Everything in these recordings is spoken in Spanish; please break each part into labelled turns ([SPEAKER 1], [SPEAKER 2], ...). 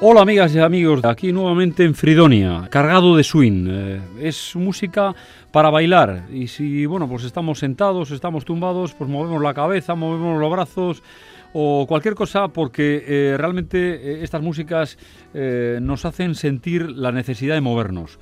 [SPEAKER 1] Hola amigas y amigos, aquí nuevamente en Fridonia, cargado de swing. Eh, es música para bailar y si bueno pues estamos sentados, estamos tumbados, pues movemos la cabeza, movemos los brazos o cualquier cosa porque eh, realmente eh, estas músicas nos hacen sentir la necesidad de movernos.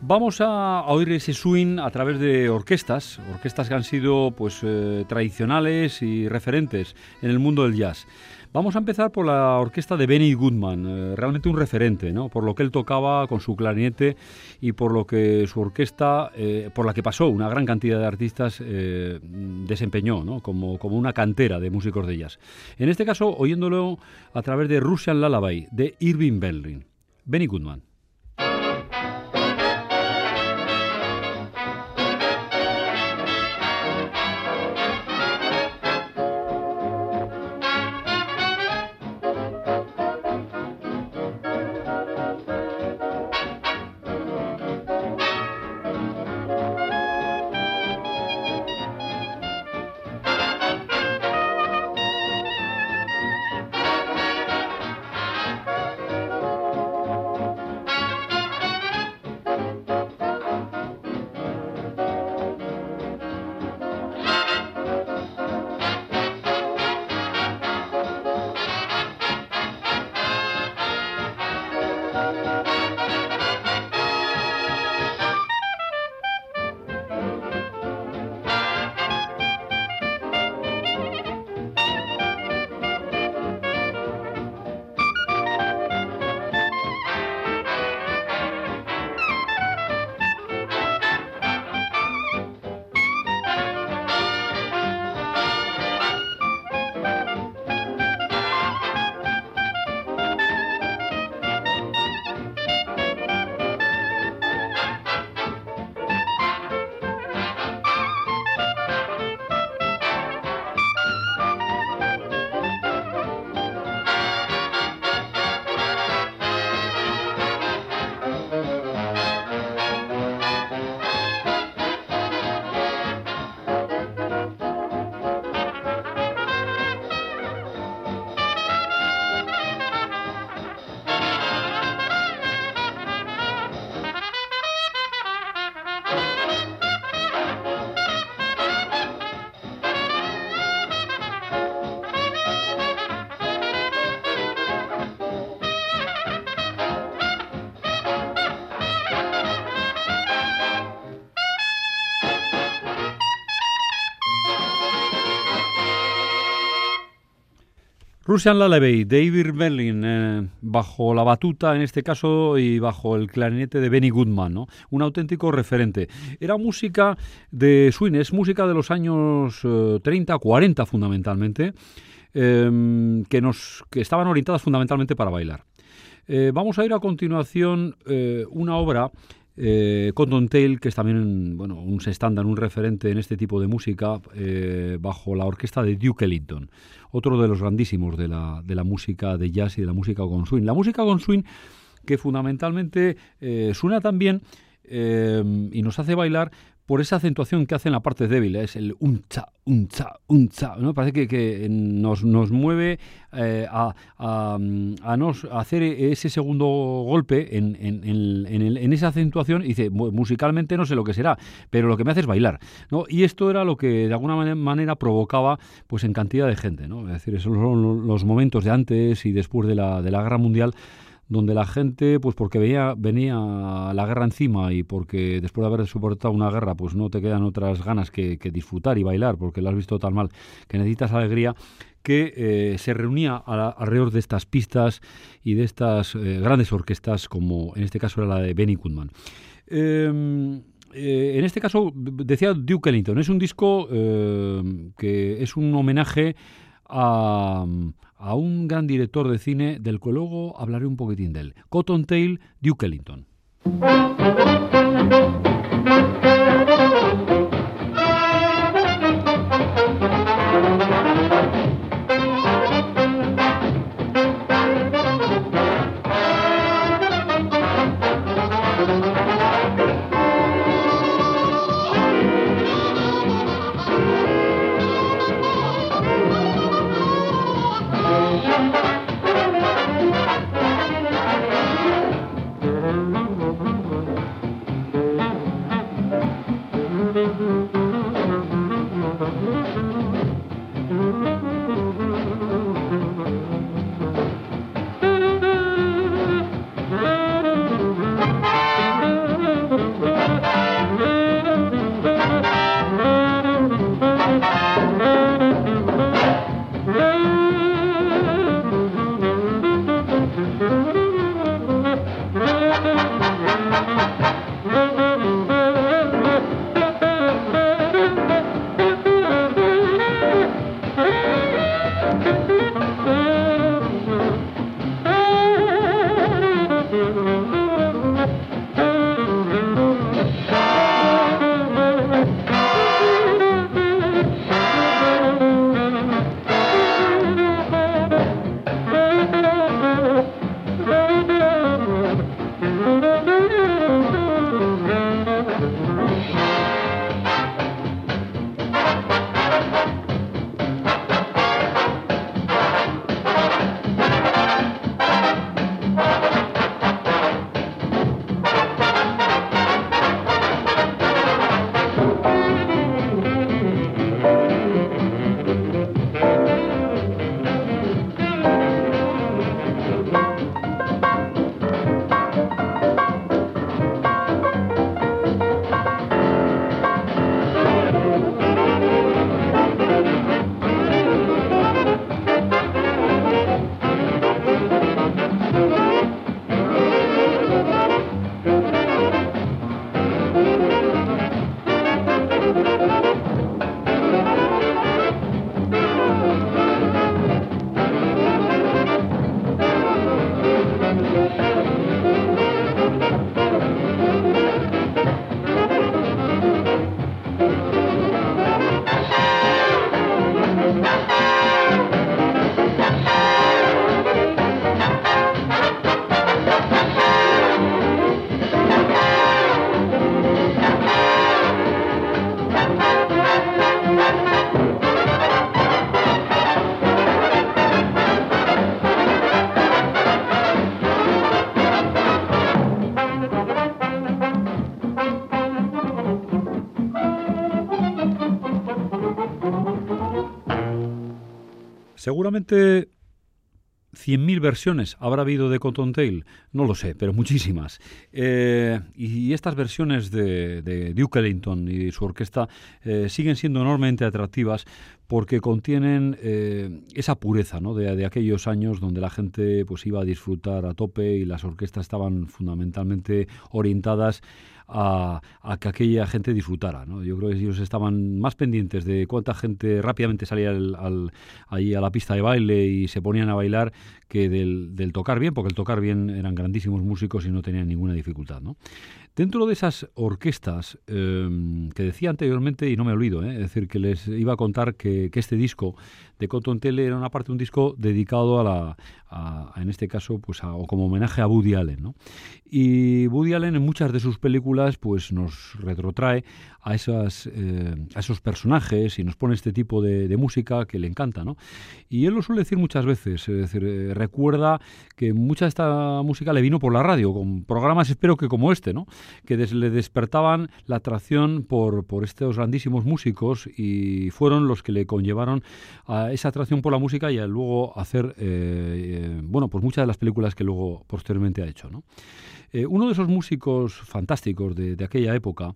[SPEAKER 1] Vamos a, oír ese swing a través de orquestas, orquestas que han sido pues tradicionales y referentes en el mundo del jazz. Vamos a empezar por la orquesta de Benny Goodman, eh, realmente un referente, ¿no? Por lo que él tocaba con su clarinete y por lo que su orquesta, eh, por la que pasó una gran cantidad de artistas, eh, desempeñó, ¿no? Como, como una cantera de músicos de jazz. En este caso, oyéndolo a través de Russian Lullaby, de Irving Berlin. Benny Goodman. Russian Lullaby, David Berlin, eh, bajo la batuta en este caso y bajo el clarinete de Benny Goodman, ¿no? un auténtico referente. Era música de swing, es música de los años 30, eh, 40 fundamentalmente, em, que, nos, que estaban orientadas fundamentalmente para bailar. Eh, vamos a ir a continuación una obra eh, Cotton Tail, que es también bueno, un estándar, un referente en este tipo de música, eh, bajo la orquesta de Duke Ellington, otro de los grandísimos de la, de la música de jazz y de la música con swing. La música con swing que fundamentalmente eh, suena también y nos hace bailar por esa acentuación que hace en la parte débil, ¿eh? es el un cha, un cha, un cha, ¿no? Parece que, nos, nos, mueve eh, a, a, hacer ese segundo golpe en, en, en, en, esa acentuación y dice, musicalmente no sé lo que será, pero lo que me hace es bailar, ¿no? Y esto era lo que de alguna manera provocaba pues en cantidad de gente, ¿no? Es decir, esos son los momentos de antes y después de la, de la Guerra Mundial donde la gente, pues porque venía, venía la guerra encima y porque después de haber soportado una guerra, pues no te quedan otras ganas que, disfrutar y bailar, porque lo has visto tan mal, que necesitas alegría, que eh, se reunía alrededor de estas pistas y de estas eh, grandes orquestas, como en este caso era la de Benny Goodman. Em, eh, en este caso, decía Duke Ellington, es un disco que es un homenaje a, a un gran director de cine del que luego hablaré un poquitín de él, Cottontail Duke Ellington. Seguramente 100.000 versiones habrá habido de Cottontail, no lo sé, pero muchísimas. Eh, y estas versiones de, Duke Ellington y su orquesta eh, siguen siendo enormemente atractivas porque contienen eh, esa pureza ¿no? de, de, aquellos años donde la gente pues, iba a disfrutar a tope y las orquestas estaban fundamentalmente orientadas a, que aquella gente disfrutara. ¿no? Yo creo que ellos estaban más pendientes de cuánta gente rápidamente salía al, ahí a la pista de baile y se ponían a bailar que del, del, tocar bien, porque el tocar bien eran grandísimos músicos y no tenían ninguna dificultad. ¿no? Dentro de esas orquestas em, que decía anteriormente, y no me olvido, ¿eh? es decir, que les iba a contar que, este disco de Cotton Tele era una parte un disco dedicado a la, en este caso, pues o como homenaje a Woody Allen. ¿no? Y Woody Allen en muchas de sus películas pues nos retrotrae a, eh, a esos personajes y nos pone este tipo de, música que le encanta. ¿no? Y él lo suele decir muchas veces, es decir, eh, recuerda que mucha de esta música le vino por la radio, con programas espero que como este, ¿no? que le despertaban la atracción por, por estos grandísimos músicos y fueron los que le conllevaron a esa atracción por la música y a luego hacer, eh, bueno, pues muchas de las películas que luego posteriormente ha hecho. ¿no? uno de esos músicos fantásticos de aquella época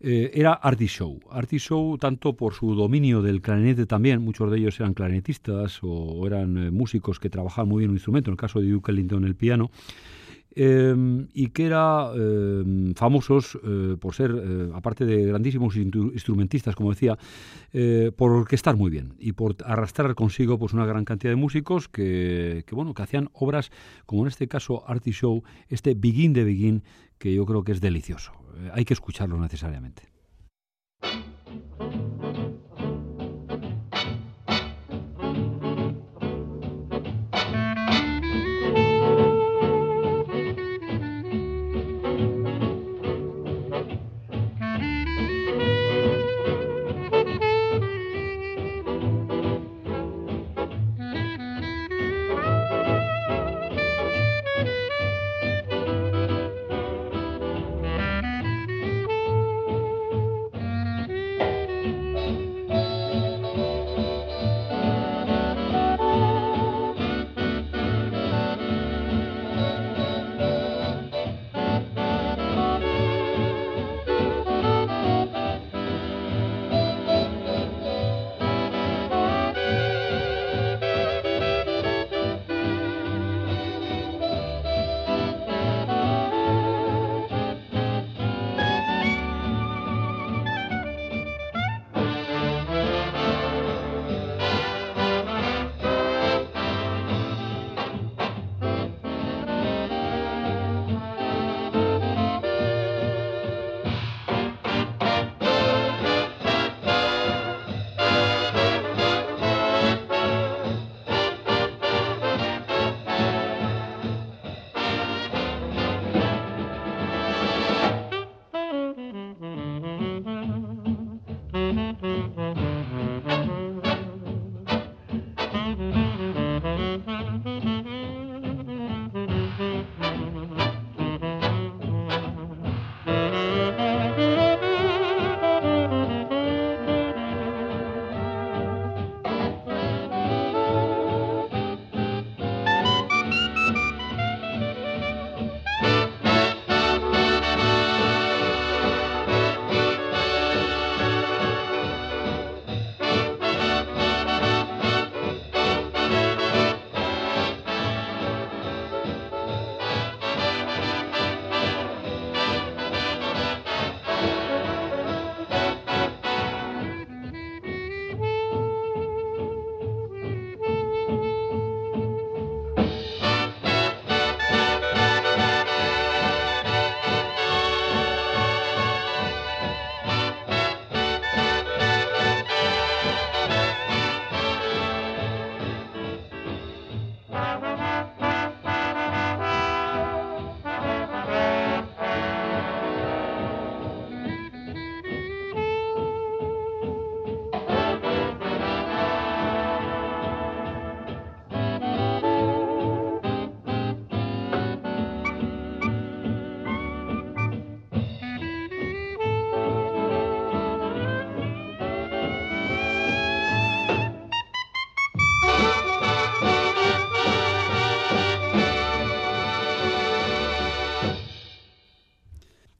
[SPEAKER 1] eh, era Artie Show. Artie Show, tanto por su dominio del clarinete también, muchos de ellos eran clarinetistas o eran eh, músicos que trabajaban muy bien un instrumento, en el caso de Duke Ellington el piano, em, y que eran em, famosos eh, por ser, aparte de grandísimos instrumentistas, como decía, por orquestar muy bien y por arrastrar consigo pues, una gran cantidad de músicos que, que, bueno, que hacían obras, como en este caso Artie Show, este Begin de Begin, que yo creo que es delicioso. Eh, hay que escucharlo necesariamente.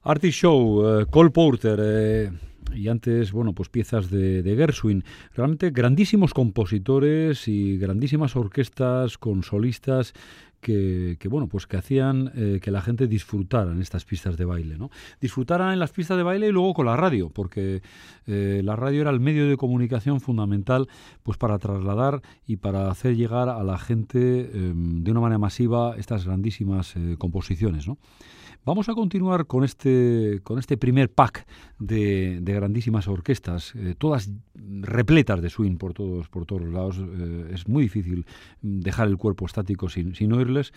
[SPEAKER 1] Artie Show, eh, Cole Porter eh, y antes, bueno, pues piezas de, de, Gershwin. Realmente grandísimos compositores y grandísimas orquestas con solistas que, bueno, pues que hacían eh, que la gente disfrutara en estas pistas de baile, ¿no? Disfrutaran en las pistas de baile y luego con la radio, porque la radio era el medio de comunicación fundamental pues para trasladar y para hacer llegar a la gente em, de una manera masiva estas grandísimas composiciones, ¿no? Vamos a continuar con este, con este primer pack de, grandísimas orquestas, eh, todas repletas de swing por todos, por todos lados. Eh, es muy difícil dejar el cuerpo estático sin, sin oírles.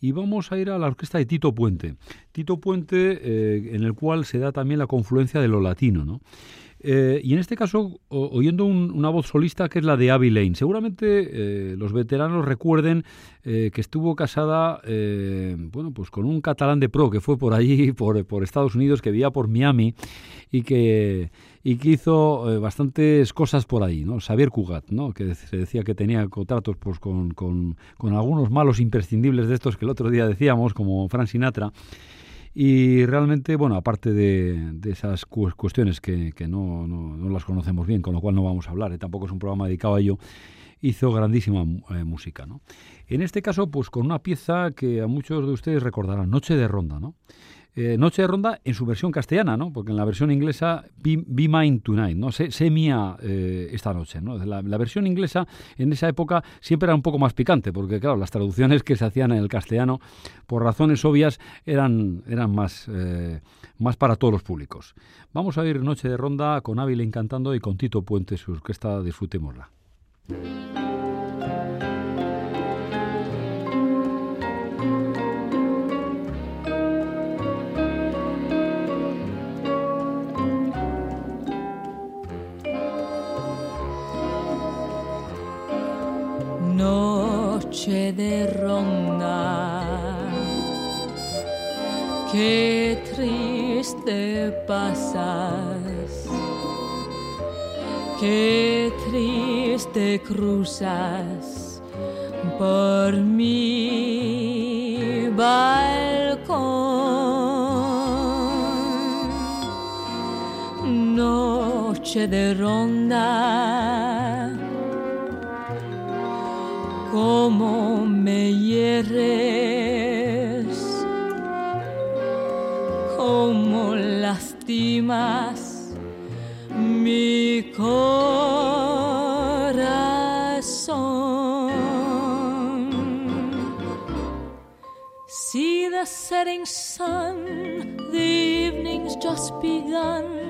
[SPEAKER 1] Y vamos a ir a la orquesta de Tito Puente. Tito Puente, eh, en el cual se da también la confluencia de lo latino, ¿no? Eh, y en este caso, oyendo una voz solista que es la de Abby Lane. Seguramente eh, los veteranos recuerden eh, que estuvo casada bueno, pues con un catalán de pro que fue por allí, por, Estados Unidos, que vivía por Miami y que, y que hizo bastantes cosas por ahí. ¿no? Xavier Cugat, ¿no? que se decía que tenía contratos pues, con, con, con algunos malos imprescindibles de estos que el otro día decíamos, como Frank Sinatra. Y realmente, bueno, aparte de, esas cuestiones que, no, no, las conocemos bien, con lo cual no vamos a hablar, ¿eh? tampoco es un programa dedicado a ello, hizo grandísima eh, música, ¿no? En este caso, pues con una pieza que a muchos de ustedes recordarán, Noche de Ronda, ¿no? Eh, Noche de Ronda en su versión castellana, ¿no? Porque en la versión inglesa, Be, Mine Tonight, ¿no? Sé, mía eh, esta noche, ¿no? La, versión inglesa en esa época siempre era un poco más picante, porque claro, las traducciones que se hacían en el castellano, por razones obvias, eran, eran más, eh, más para todos los públicos. Vamos a ir Noche de Ronda con Ávila encantando y con Tito Puente, su orquesta, disfrutémosla.
[SPEAKER 2] Noche de ronda. Qué triste pasas, qué triste cruzas por mi balcón. Noche de ronda cómo me hieres, cómo lastimas mi corazón. See the setting sun, the evening's just begun,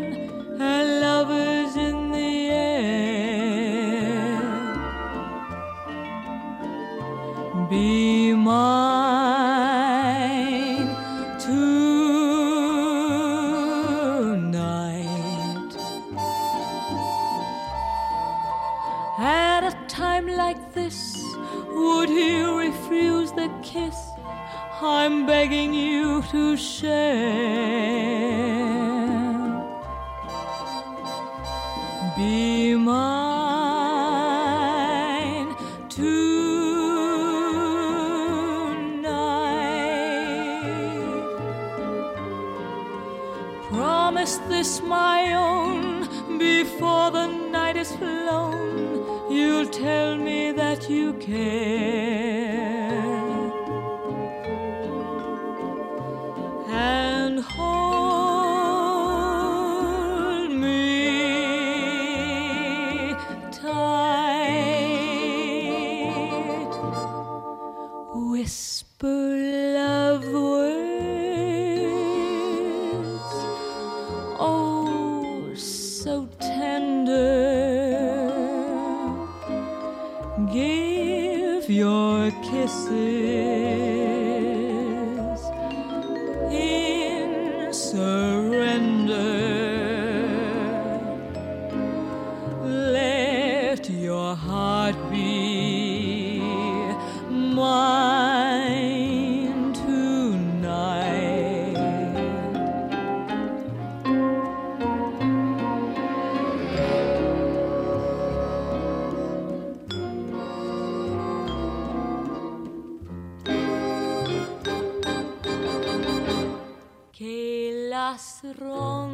[SPEAKER 2] las rondas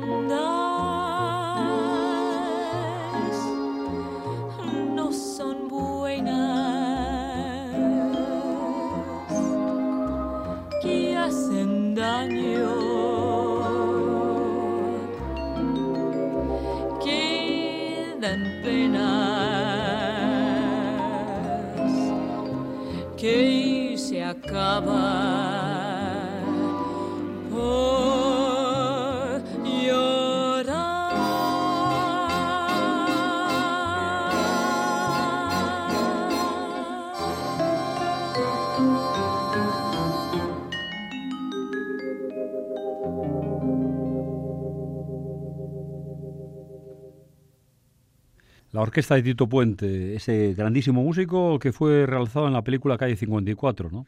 [SPEAKER 1] orquesta de Tito Puente, ese grandísimo músico que fue realizado en la película Calle 54, ¿no?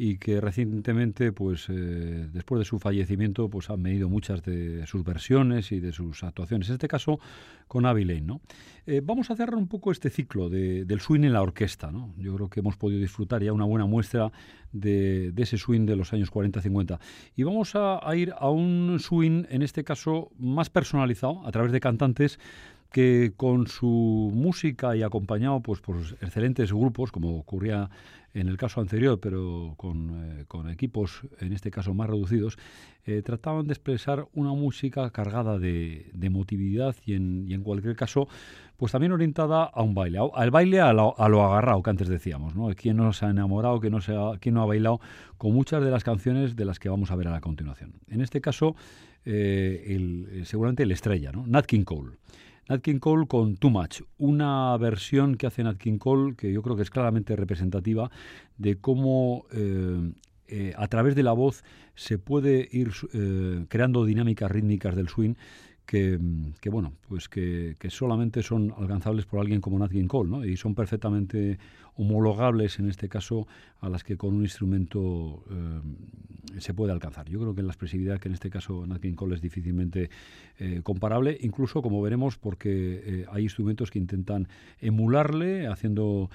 [SPEAKER 1] y que recientemente, pues eh, después de su fallecimiento, pues han venido muchas de sus versiones y de sus actuaciones. En este caso, con Avi. Eh, vamos a cerrar un poco este ciclo del swing en la orquesta, ¿no? Yo creo que hemos podido disfrutar ya una buena muestra de, ese swing de los años 40-50. Y vamos a ir a un swing, en este caso, más personalizado, a través de cantantes que con su música y acompañado pues por excelentes grupos, como ocurría en el caso anterior, pero con, eh, equipos en este caso más reducidos, eh, trataban de expresar una música cargada de, de emotividad y en, y en, cualquier caso, pues también orientada a un baile, al baile a lo, a lo agarrado que antes decíamos, ¿no? ¿Quién no se ha enamorado, quién no, se ha, quién no ha bailado con muchas de las canciones de las que vamos a ver a la continuación? En este caso, eh, el, seguramente el estrella, ¿no? Nat King Cole. Nat King Cole con Too Much, una versión que hace Nat King Cole que yo creo que es claramente representativa de cómo eh, eh, a través de la voz se puede ir eh, creando dinámicas rítmicas del swing que, que, bueno, pues que, que, solamente son alcanzables por alguien como Nat King Cole, ¿no? Y son perfectamente homologables en este caso a las que con un instrumento eh, se puede alcanzar. Yo creo que la expresividad que en este caso Nat King Cole es difícilmente eh, comparable, incluso como veremos porque eh, hay instrumentos que intentan emularle haciendo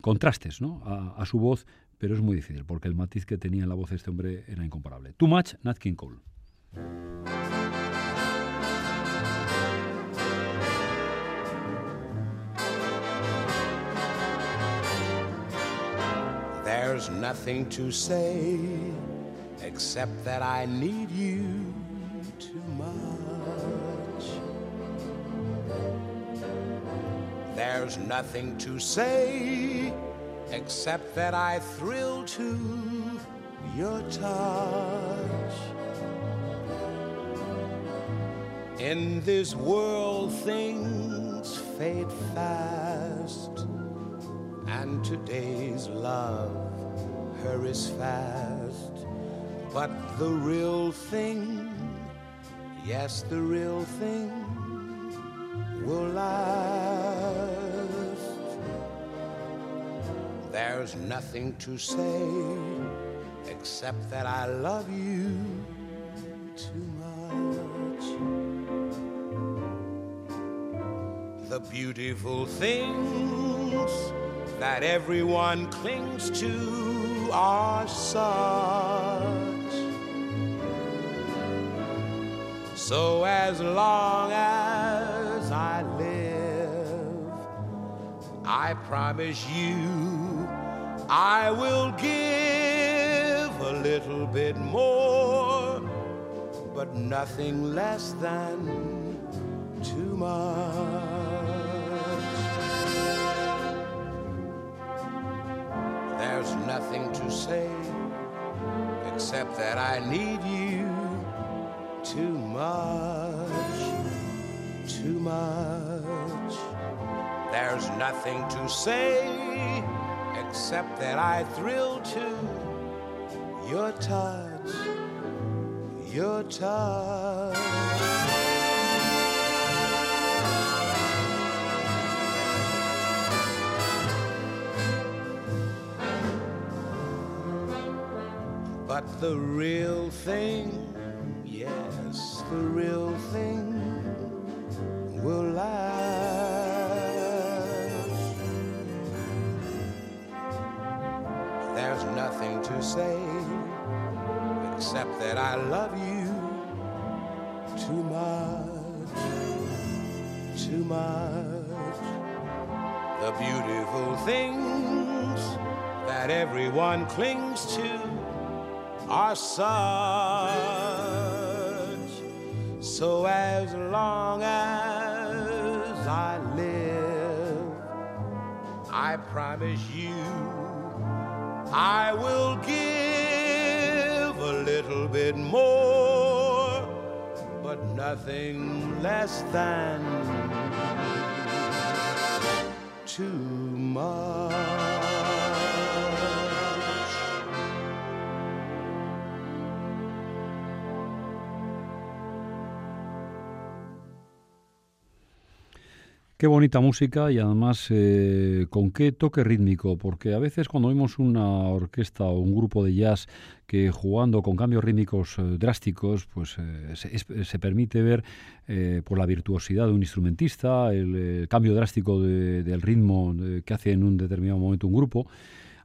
[SPEAKER 1] contrastes a, a su voz, pero es muy difícil porque el matiz que tenía en la voz de este hombre era incomparable. Too much, Nat King Cole.
[SPEAKER 3] There's nothing to say except that I need you too much. There's nothing to say except that I thrill to your touch. In this world, things fade fast, and today's love hurries fast. But the real thing, yes, the real thing will last. There's nothing to say except that I love you too much. The beautiful things that everyone clings to are such. So as long as I live, I promise you I will give a little bit more, but nothing less than too much. That I need you too much, too much. There's nothing to say except that I thrill to your touch, your touch. The real thing, yes, the real thing will last. There's nothing to say except that I love you too much, too much. The beautiful things that everyone clings to are such. So as long as I live, I promise you I will give a little bit more, but nothing less than too much.
[SPEAKER 1] Qué bonita música y además eh, con qué toque rítmico, porque a veces cuando vemos una orquesta o un grupo de jazz que jugando con cambios rítmicos eh, drásticos, pues eh, se, permite ver por la virtuosidad de un instrumentista, el, cambio drástico de- del ritmo que hace en un determinado momento un grupo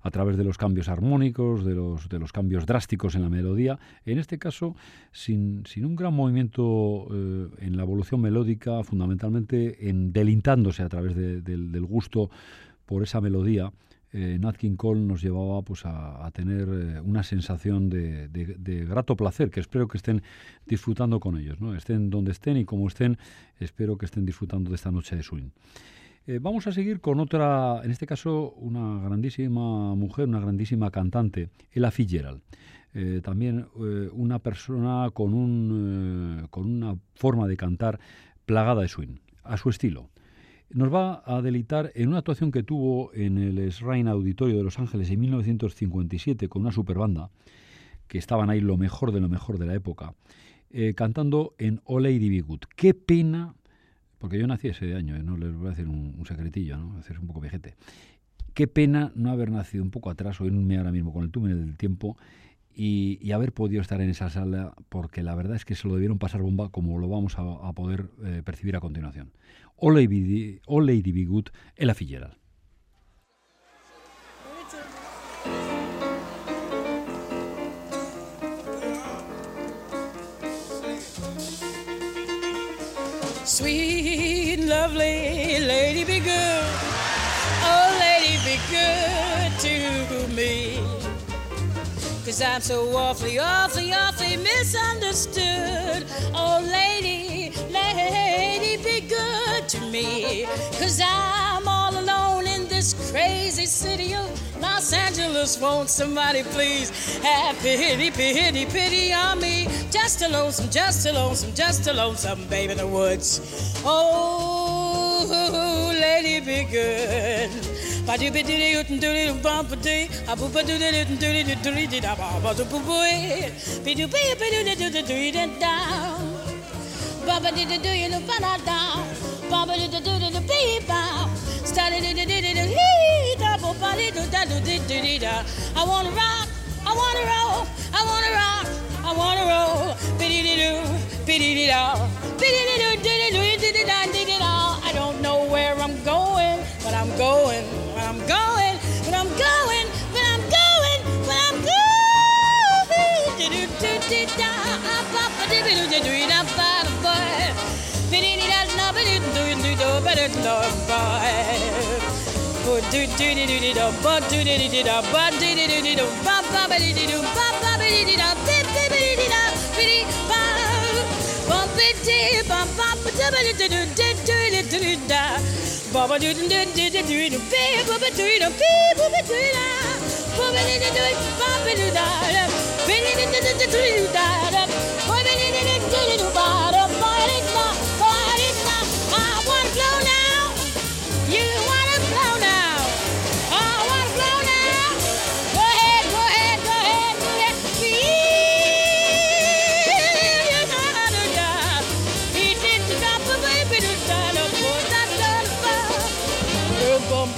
[SPEAKER 1] a través de los cambios armónicos, de los, de los cambios drásticos en la melodía. En este caso, sin, sin un gran movimiento eh, en la evolución melódica, fundamentalmente en delintándose a través de- del, gusto por esa melodía, eh, King Cole nos llevaba pues, a, a tener eh, una sensación de, de- de grato placer, que espero que estén disfrutando con ellos. ¿no? Estén donde estén y como estén, espero que estén disfrutando de esta noche de swing. Eh, vamos a seguir con otra, en este caso, una grandísima mujer, una grandísima cantante, Ella Fitzgerald. Eh, también eh, una persona con, un, con una forma de cantar plagada de swing, a su estilo. Nos va a deleitar en una actuación que tuvo en el Shrine Auditorio de Los Ángeles en 1957 con una superbanda, que estaban ahí lo mejor de lo mejor de la época, cantando en Oh Lady Be. Qué pena porque yo nací ese año, ¿eh? no les voy a decir un, secretillo, ¿no? Es un poco viejete. Qué pena no haber nacido un poco atrás o irme ahora mismo con el túnel del tiempo y, haber podido estar en esa sala, porque la verdad es que se lo debieron pasar bomba como lo vamos a, poder eh, percibir a continuación. All Lady, All Lady Be Good, Ella.
[SPEAKER 4] Sweet, lovely lady, be good. Oh, lady, be good to me. Cause I'm so awfully, awfully, awfully misunderstood. Oh, lady, lady, be good to me. Cause I'm this crazy city of Los Angeles. Won't somebody please have pity, pity, pity on me? Just a lonesome, just a lonesome, just a lonesome babe in the woods. Oh, lady, be good. Baba did the do you know fana down. Baba did the do the beep bow. I wanna rock, I wanna roll, I wanna rock, I wanna roll. I don't know where I'm going, but I'm going, but I'm going, but I'm going, but I'm going, but I'm going. But it is not, but it's no, but it's no, but ba do do do do do do do do do do do do do do do do do do ba ba ba do do do ba ba ba do do da bi bi bi do da biddy ba. Ba biddy ba ba ba da ba do do do do do do do da. Ba ba do do do do do do do bi ba ba do do bi ba ba do da. Ba do do do ba ba do da da. Biddy do do do do do da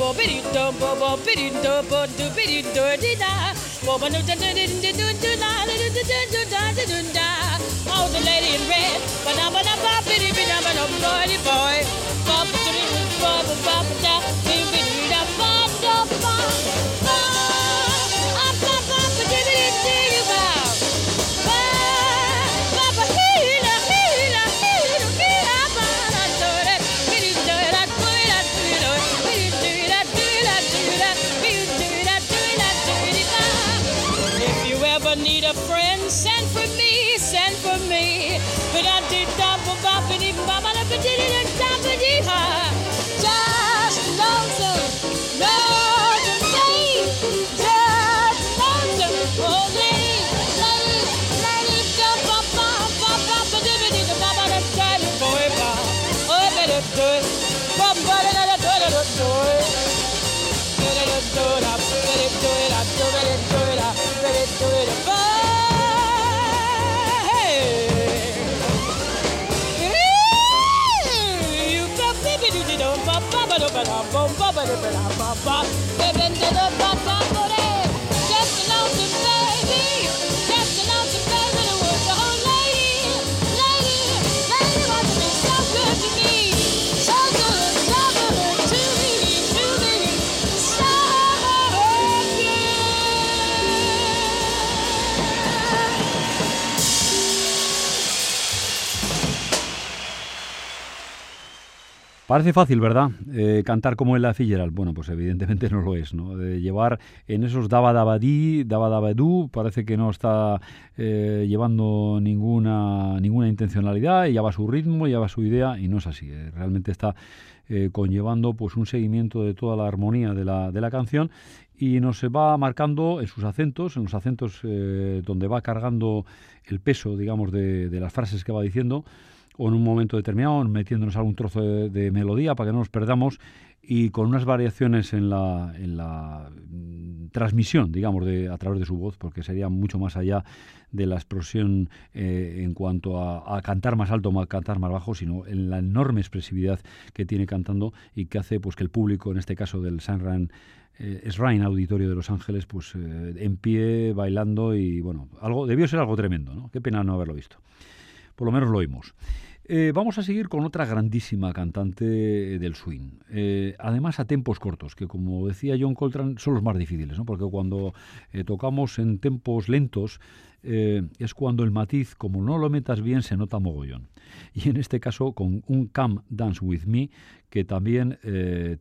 [SPEAKER 4] bo bidi do bo bo bidi do bo do bidi do di da bo bo do do do do do do la do do do do da do do da oh the lady in red ba da ba da ba bidi bidi ba da boy boy bop to the bop bop da ba da ba da ba ba.
[SPEAKER 5] Parece fácil, ¿verdad? Eh, cantar como en la Fitzgerald. Bueno, pues evidentemente no lo es, ¿no? De llevar en esos daba daba di, daba daba du, parece que no está eh, llevando ninguna, ninguna intencionalidad, y ya va su ritmo, ya va su idea, y no es así. Eh, realmente está conllevando pues un seguimiento de toda la armonía de la, de la canción y nos va marcando en sus acentos, en los acentos donde va cargando el peso, digamos, de, de las frases que va diciendo o en un momento determinado, metiéndonos algún trozo de, melodía para que no nos perdamos y con unas variaciones en la, en la mm, transmisión, digamos, de, a través de su voz, porque sería mucho más allá de la explosión eh, en cuanto a, cantar más alto o a cantar más bajo, sino en la enorme expresividad que tiene cantando y que hace pues que el público, en este caso del San Ran eh, Auditorio de Los Ángeles, pues eh, en pie, bailando y bueno, algo debió ser algo tremendo, ¿no? Qué pena no haberlo visto. Por lo menos lo oímos. Eh, vamos a seguir con otra grandísima cantante del swing. Eh, además a tempos cortos, que como decía John Coltrane son los más difíciles, ¿no? porque cuando eh, tocamos en tempos lentos es cuando el matiz, como no lo metas bien, se nota mogollón. Y en este caso con un Come Dance With Me que también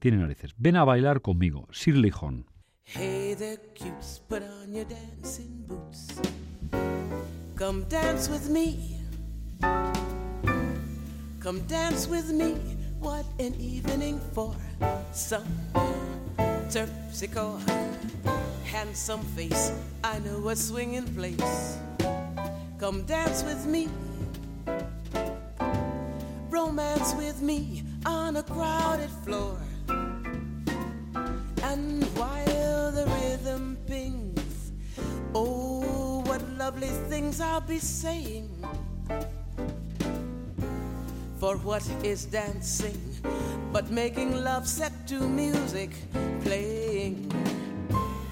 [SPEAKER 5] tiene narices. Ven a bailar conmigo, Shirley Horn. Hey there, put on your dancing boots. Come dance with me. Come dance with me. What an evening for some terpsichore. Handsome face, I know a swinging place. Come dance with me. Romance with me on a crowded floor. And while the rhythm pings, oh, what lovely things I'll be saying. For what is dancing but making love set to music playing?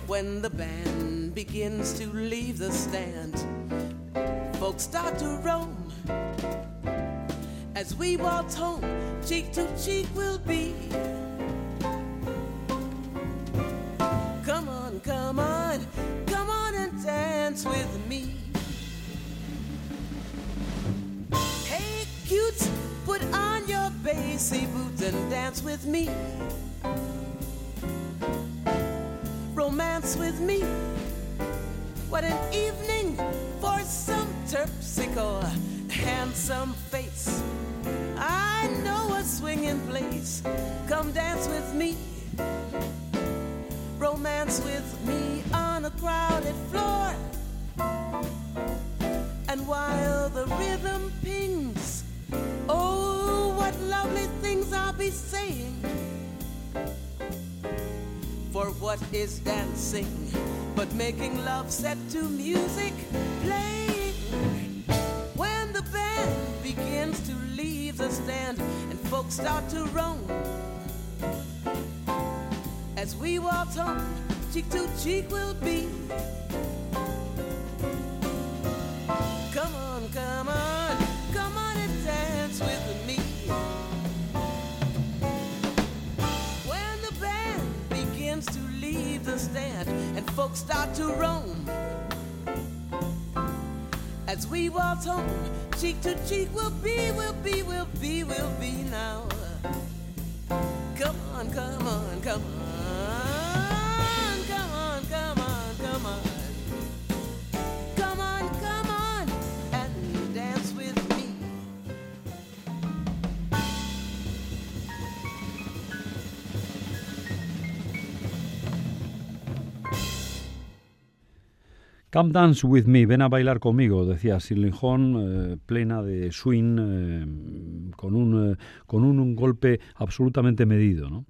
[SPEAKER 5] When the band begins to leave the stand, folks start to roam. As we waltz home, cheek to cheek we'll be. Come on, come on, come on and dance with me. Put on your bassy boots and dance with me. Romance with me. What an evening for some terpsichore, handsome face. I know a swinging place. Come dance with me. Romance with me on a crowded floor. What is dancing but making love set to music playing? When the band begins to leave the stand and folks start to roam. As we walk home, cheek to cheek we'll be. Start to roam. As we waltz home, cheek to cheek, we'll be, we'll be, we'll be, we'll be now. Come on, come on, come on, Come dance with me, ven a bailar conmigo, decía Shirley eh, plena de swing, eh, con, un, eh, con un, golpe absolutamente medido.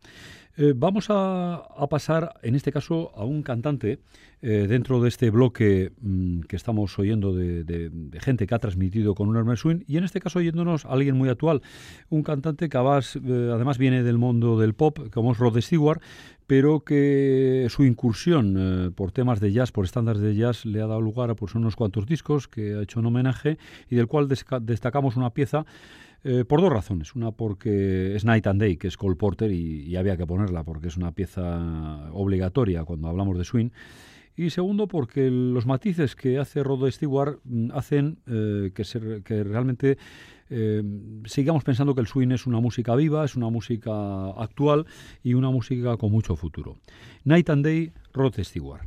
[SPEAKER 6] Eh, vamos a, pasar, en este caso, a un cantante eh, dentro de este bloque mm, que estamos oyendo de, gente que ha transmitido con un Hermes Swing y en este caso oyéndonos a alguien muy actual, un cantante que eh, además, viene del mundo del pop, como es Rod Stewart, pero que su incursión por temas de jazz, por estándares de jazz, le ha dado lugar a pues, unos cuantos discos que ha hecho un homenaje y del cual destacamos una pieza eh, por dos razones. Una porque es Night and Day, que es Cole Porter, y, había que ponerla porque es una pieza obligatoria cuando hablamos de swing. Y segundo, porque los matices que hace Rod Stewart mm, hacen eh, que, que realmente eh, sigamos pensando que el swing es una música viva, es una música actual y una música con mucho futuro. Night and Day, Rod Stewart.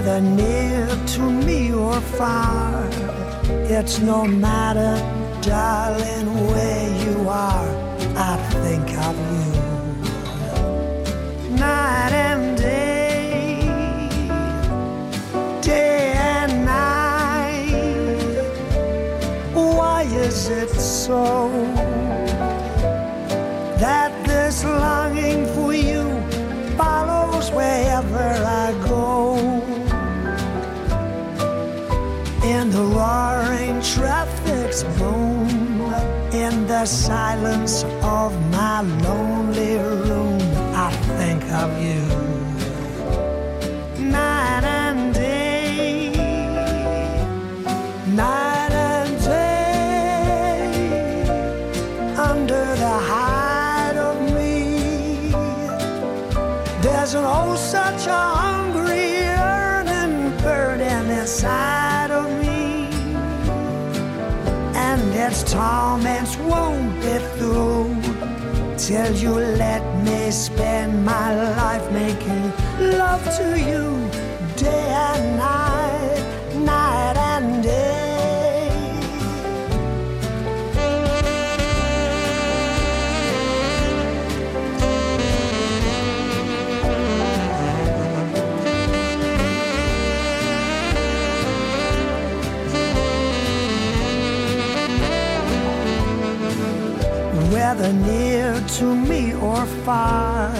[SPEAKER 6] Whether near to me or far. It's no matter, darling, where you are. I think of you night and day, day and night. Why is it so that this longing boom, in the silence of my lonely room, I think of you. Night and day, night and day, under the hide of me, there's an oh such a its torments won't be through. Till you let me spend my life making love to you far.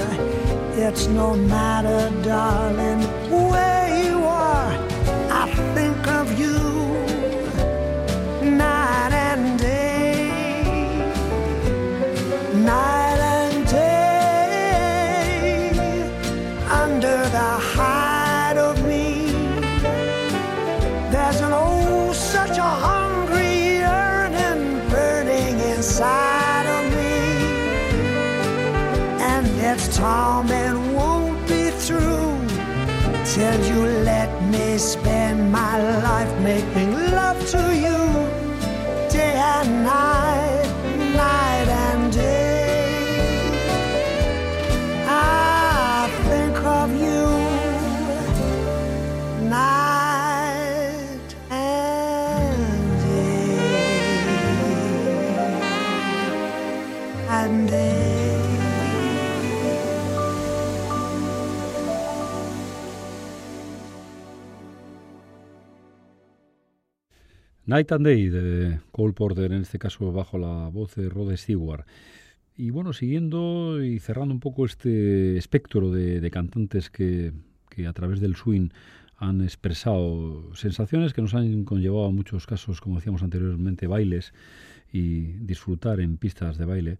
[SPEAKER 6] It's no matter, darling, spend my life making love to you day and night, Night and Day de Cole Porter, en este caso bajo la voz de Rod Stewart. Y bueno, siguiendo y cerrando un poco este espectro de, cantantes que, que, a través del swing han expresado sensaciones que nos han conllevado a muchos casos, como decíamos anteriormente, bailes y disfrutar en pistas de baile.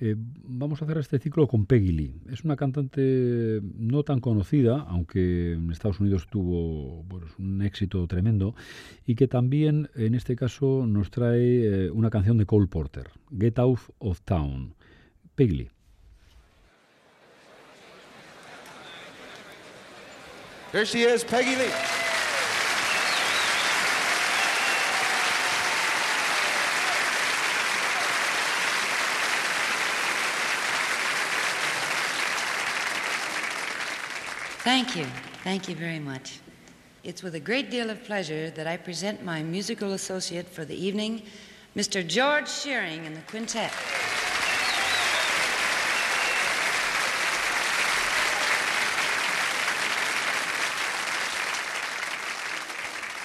[SPEAKER 6] Eh, vamos a hacer este ciclo con Peggy Lee. Es una cantante no tan conocida, aunque en Estados Unidos tuvo un éxito tremendo, y que también en este caso nos trae eh, una canción de Cole Porter, Get Out of Town. Peggy Lee.
[SPEAKER 7] Here she is, Peggy Lee.
[SPEAKER 8] Thank you. Thank you very much. It's with a great deal of pleasure that I present my musical associate for the evening, Mr. George Shearing and the quintet.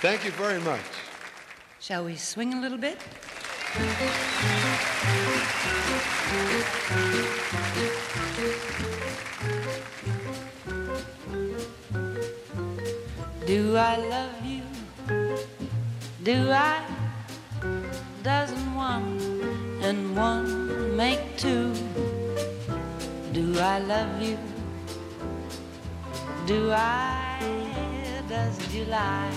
[SPEAKER 3] Thank you very much.
[SPEAKER 8] Shall we swing a little bit? Do I love you? Do I? Doesn't one and one make two? Do I love you? Do I? Does July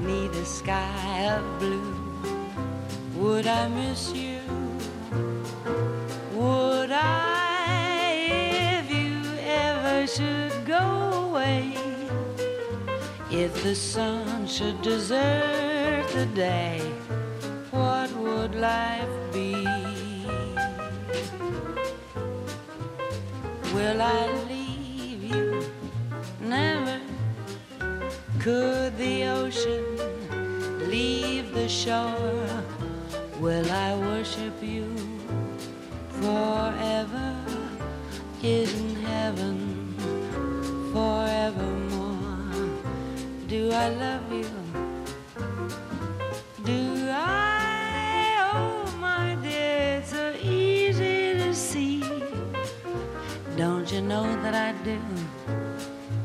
[SPEAKER 8] need a sky of blue? Would I miss you? Would I if you ever should go away? If the sun should desert the day, what would life be? Will I leave you? Never. Could the ocean leave the shore? Will I worship you forever? Isn't heaven forevermore? Do I love you? Do I? Oh, my dear, it's so easy to see. Don't you know that I do?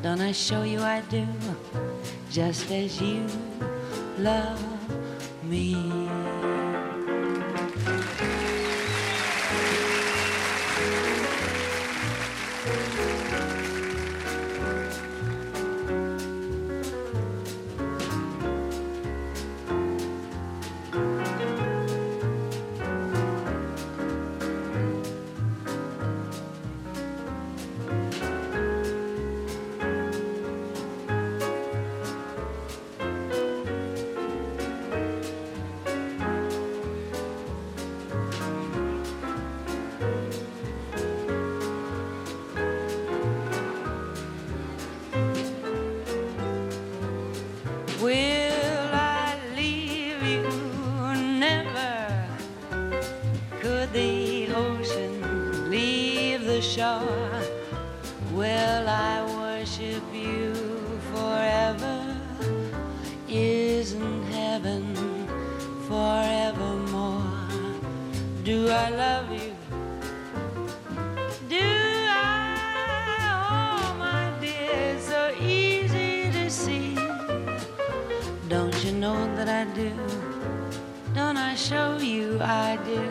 [SPEAKER 8] Don't I show you I do? Just as you love me. I love you? Do I? Oh, my dear, so easy to see. Don't you know that I do? Don't I show you I do?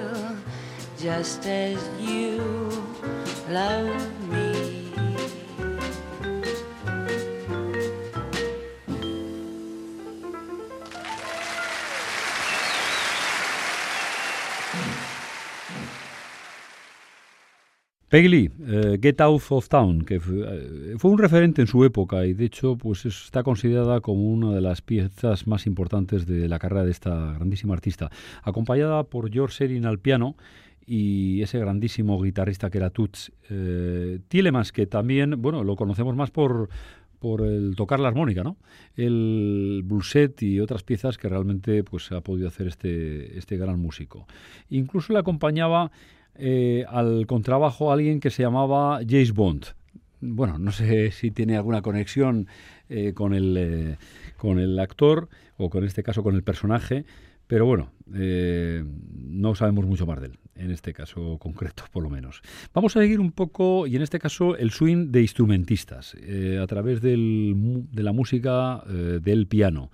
[SPEAKER 8] Just as you love
[SPEAKER 1] Lee, eh, Get Out of Town, que fue, eh, fue un referente en su época y de hecho pues es- está considerada como una de las piezas más importantes de la carrera de esta grandísima artista, acompañada por George Sherin al piano y ese grandísimo guitarrista que era Toots eh, que también, bueno, lo conocemos más por por el tocar la armónica, ¿no? El blueset y otras piezas que realmente pues ha podido hacer este, este gran músico. Incluso le acompañaba eh, al contrabajo alguien que se llamaba James Bond. Bueno, no sé si tiene alguna conexión eh, con, el, eh, con el actor o con este caso con el personaje, pero bueno, no sabemos mucho más de él, en este caso concreto por lo menos. Vamos a seguir un poco, y en este caso el swing de instrumentistas, a través del de la música del piano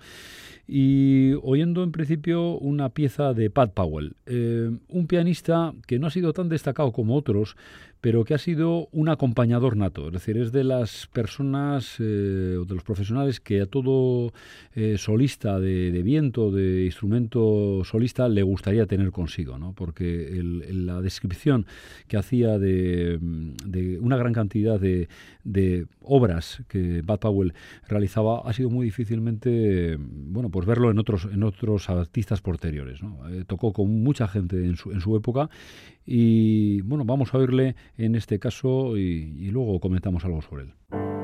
[SPEAKER 1] y oyendo en principio una pieza de Pat Powell, eh, un pianista que no ha sido tan destacado como otros, pero que ha sido un acompañador nato, es decir, es de las personas eh, o de los profesionales que a todo eh, solista de, de viento, de instrumento solista, le gustaría tener consigo, ¿no? porque el- la descripción que hacía de, de una gran cantidad de, obras que Bud Powell realizaba ha sido muy difícilmente bueno pues verlo en otros en otros artistas posteriores. Eh, tocó con mucha gente en su, en su época y bueno vamos a oírle en este caso y, y luego comentamos algo sobre él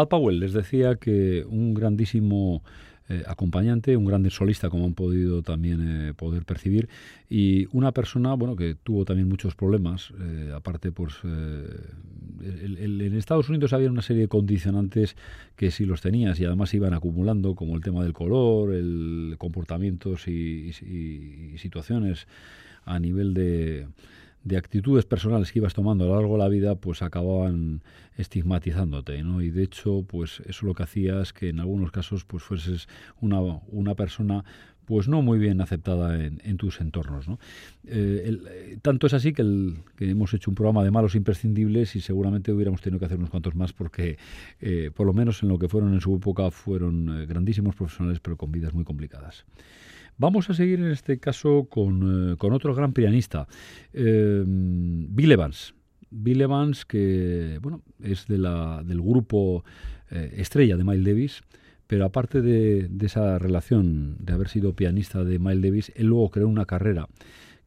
[SPEAKER 1] Bud Powell les decía que un grandísimo eh, acompañante, un gran solista, como han podido también eh, poder percibir, y una persona, bueno, que tuvo también muchos problemas, eh, aparte, pues, en Estados Unidos había una serie de condicionantes que sí los tenías y además iban acumulando, como el tema del color, el comportamientos y situaciones a nivel de de actitudes personales que ibas tomando a lo largo de la vida, pues acababan estigmatizándote, ¿no? Y de hecho, pues eso lo que hacía es que en algunos casos, pues fueses una, una persona pues no muy bien aceptada en, tus entornos. ¿no? Eh, tanto es así que, hemos hecho un programa de malos imprescindibles y seguramente hubiéramos tenido que hacer unos cuantos más porque, eh, por lo menos en lo que fueron en su época, fueron eh, grandísimos profesionales pero con vidas muy complicadas. Vamos a seguir en este caso con, eh, otro gran pianista, eh, Bill Evans. Bill Evans, que bueno, es de la, del grupo eh, estrella de Miles Davis, pero aparte de, de, esa relación de haber sido pianista de Miles Davis, él luego creó una carrera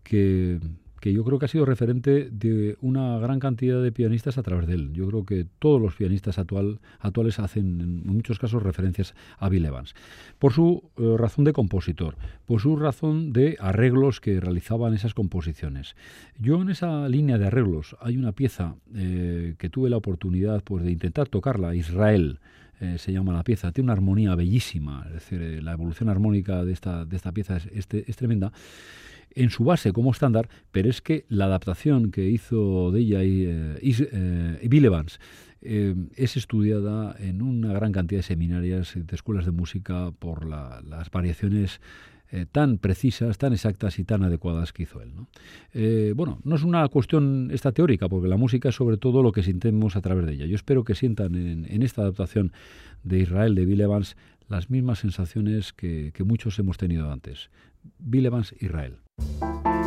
[SPEAKER 1] que que yo creo que ha sido referente de una gran cantidad de pianistas a través de él. Yo creo que todos los pianistas actual, actuales hacen en muchos casos referencias a Bill Evans. Por su eh, razón de compositor, por su razón de arreglos que realizaban esas composiciones. Yo en esa línea de arreglos hay una pieza eh, que tuve la oportunidad pues, de intentar tocarla, Israel. Eh, se llama la pieza, tiene una armonía bellísima, es decir, la evolución armónica de esta, de esta pieza es, es tremenda en su base como estándar, pero es que la adaptación que hizo de ella y, eh, eh, Evans eh, es estudiada en una gran cantidad de seminarias de escuelas de música por las variaciones tan precisas, tan exactas y tan adecuadas que hizo él. ¿no? bueno, no es una cuestión esta teórica, porque la música es sobre todo lo que sintemos a través de ella. Yo espero que sientan en, esta adaptación de Israel de Bill Evans las mismas sensaciones que, que muchos hemos tenido antes. Bill Evans, Israel. Thank you.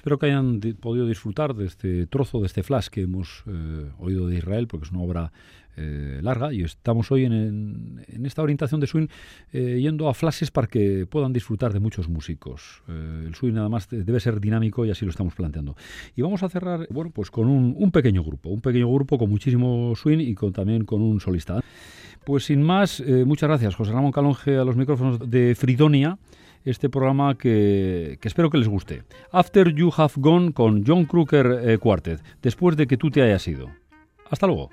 [SPEAKER 1] Espero que hayan podido disfrutar de este trozo, de este flash que hemos eh, oído de Israel, porque es una obra eh, larga y estamos hoy en, esta orientación de swing eh, yendo a flashes para que puedan disfrutar de muchos músicos. el swing nada más debe ser dinámico y así lo estamos planteando. Y vamos a cerrar, bueno, pues con un, pequeño grupo, un pequeño grupo con muchísimo swing y con, también con un solista. Pues sin más, muchas gracias José Ramón Calonge a los micrófonos de Fridonia este programa que, espero que les guste. After You Have Gone con John Crooker eh, Quartet, después de que tú te hayas ido. Hasta luego.